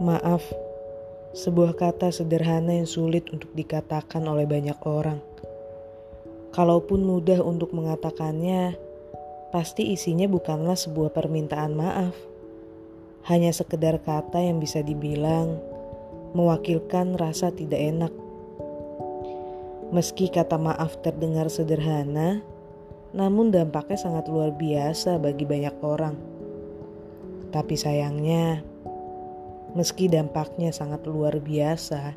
Maaf, sebuah kata sederhana yang sulit untuk dikatakan oleh banyak orang. Kalaupun mudah untuk mengatakannya, pasti isinya bukanlah sebuah permintaan maaf. Hanya sekedar kata yang bisa dibilang mewakilkan rasa tidak enak. Meski kata maaf terdengar sederhana, namun dampaknya sangat luar biasa bagi banyak orang. Tapi sayangnya, Meski dampaknya sangat luar biasa,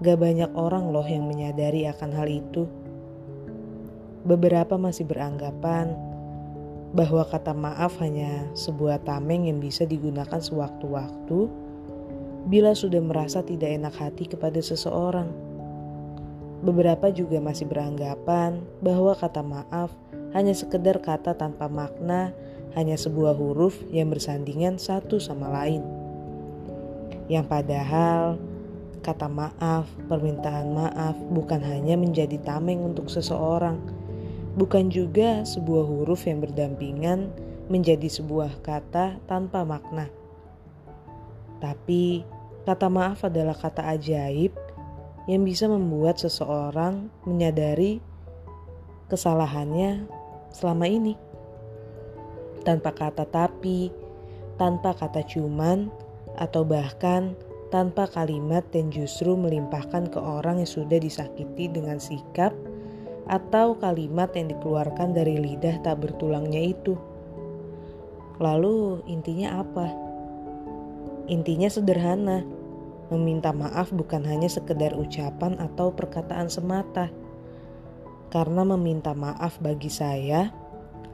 gak banyak orang loh yang menyadari akan hal itu. Beberapa masih beranggapan bahwa kata maaf hanya sebuah tameng yang bisa digunakan sewaktu-waktu bila sudah merasa tidak enak hati kepada seseorang. Beberapa juga masih beranggapan bahwa kata maaf hanya sekedar kata tanpa makna, hanya sebuah huruf yang bersandingan satu sama lain yang padahal kata maaf, permintaan maaf bukan hanya menjadi tameng untuk seseorang, bukan juga sebuah huruf yang berdampingan menjadi sebuah kata tanpa makna. Tapi kata maaf adalah kata ajaib yang bisa membuat seseorang menyadari kesalahannya selama ini. Tanpa kata tapi, tanpa kata cuman, atau bahkan tanpa kalimat dan justru melimpahkan ke orang yang sudah disakiti dengan sikap atau kalimat yang dikeluarkan dari lidah tak bertulangnya itu. Lalu intinya apa? Intinya sederhana. Meminta maaf bukan hanya sekedar ucapan atau perkataan semata. Karena meminta maaf bagi saya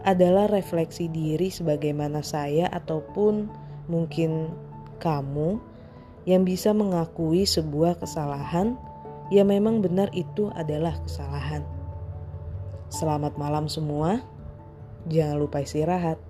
adalah refleksi diri sebagaimana saya ataupun mungkin kamu yang bisa mengakui sebuah kesalahan ya memang benar itu adalah kesalahan. Selamat malam semua. Jangan lupa istirahat.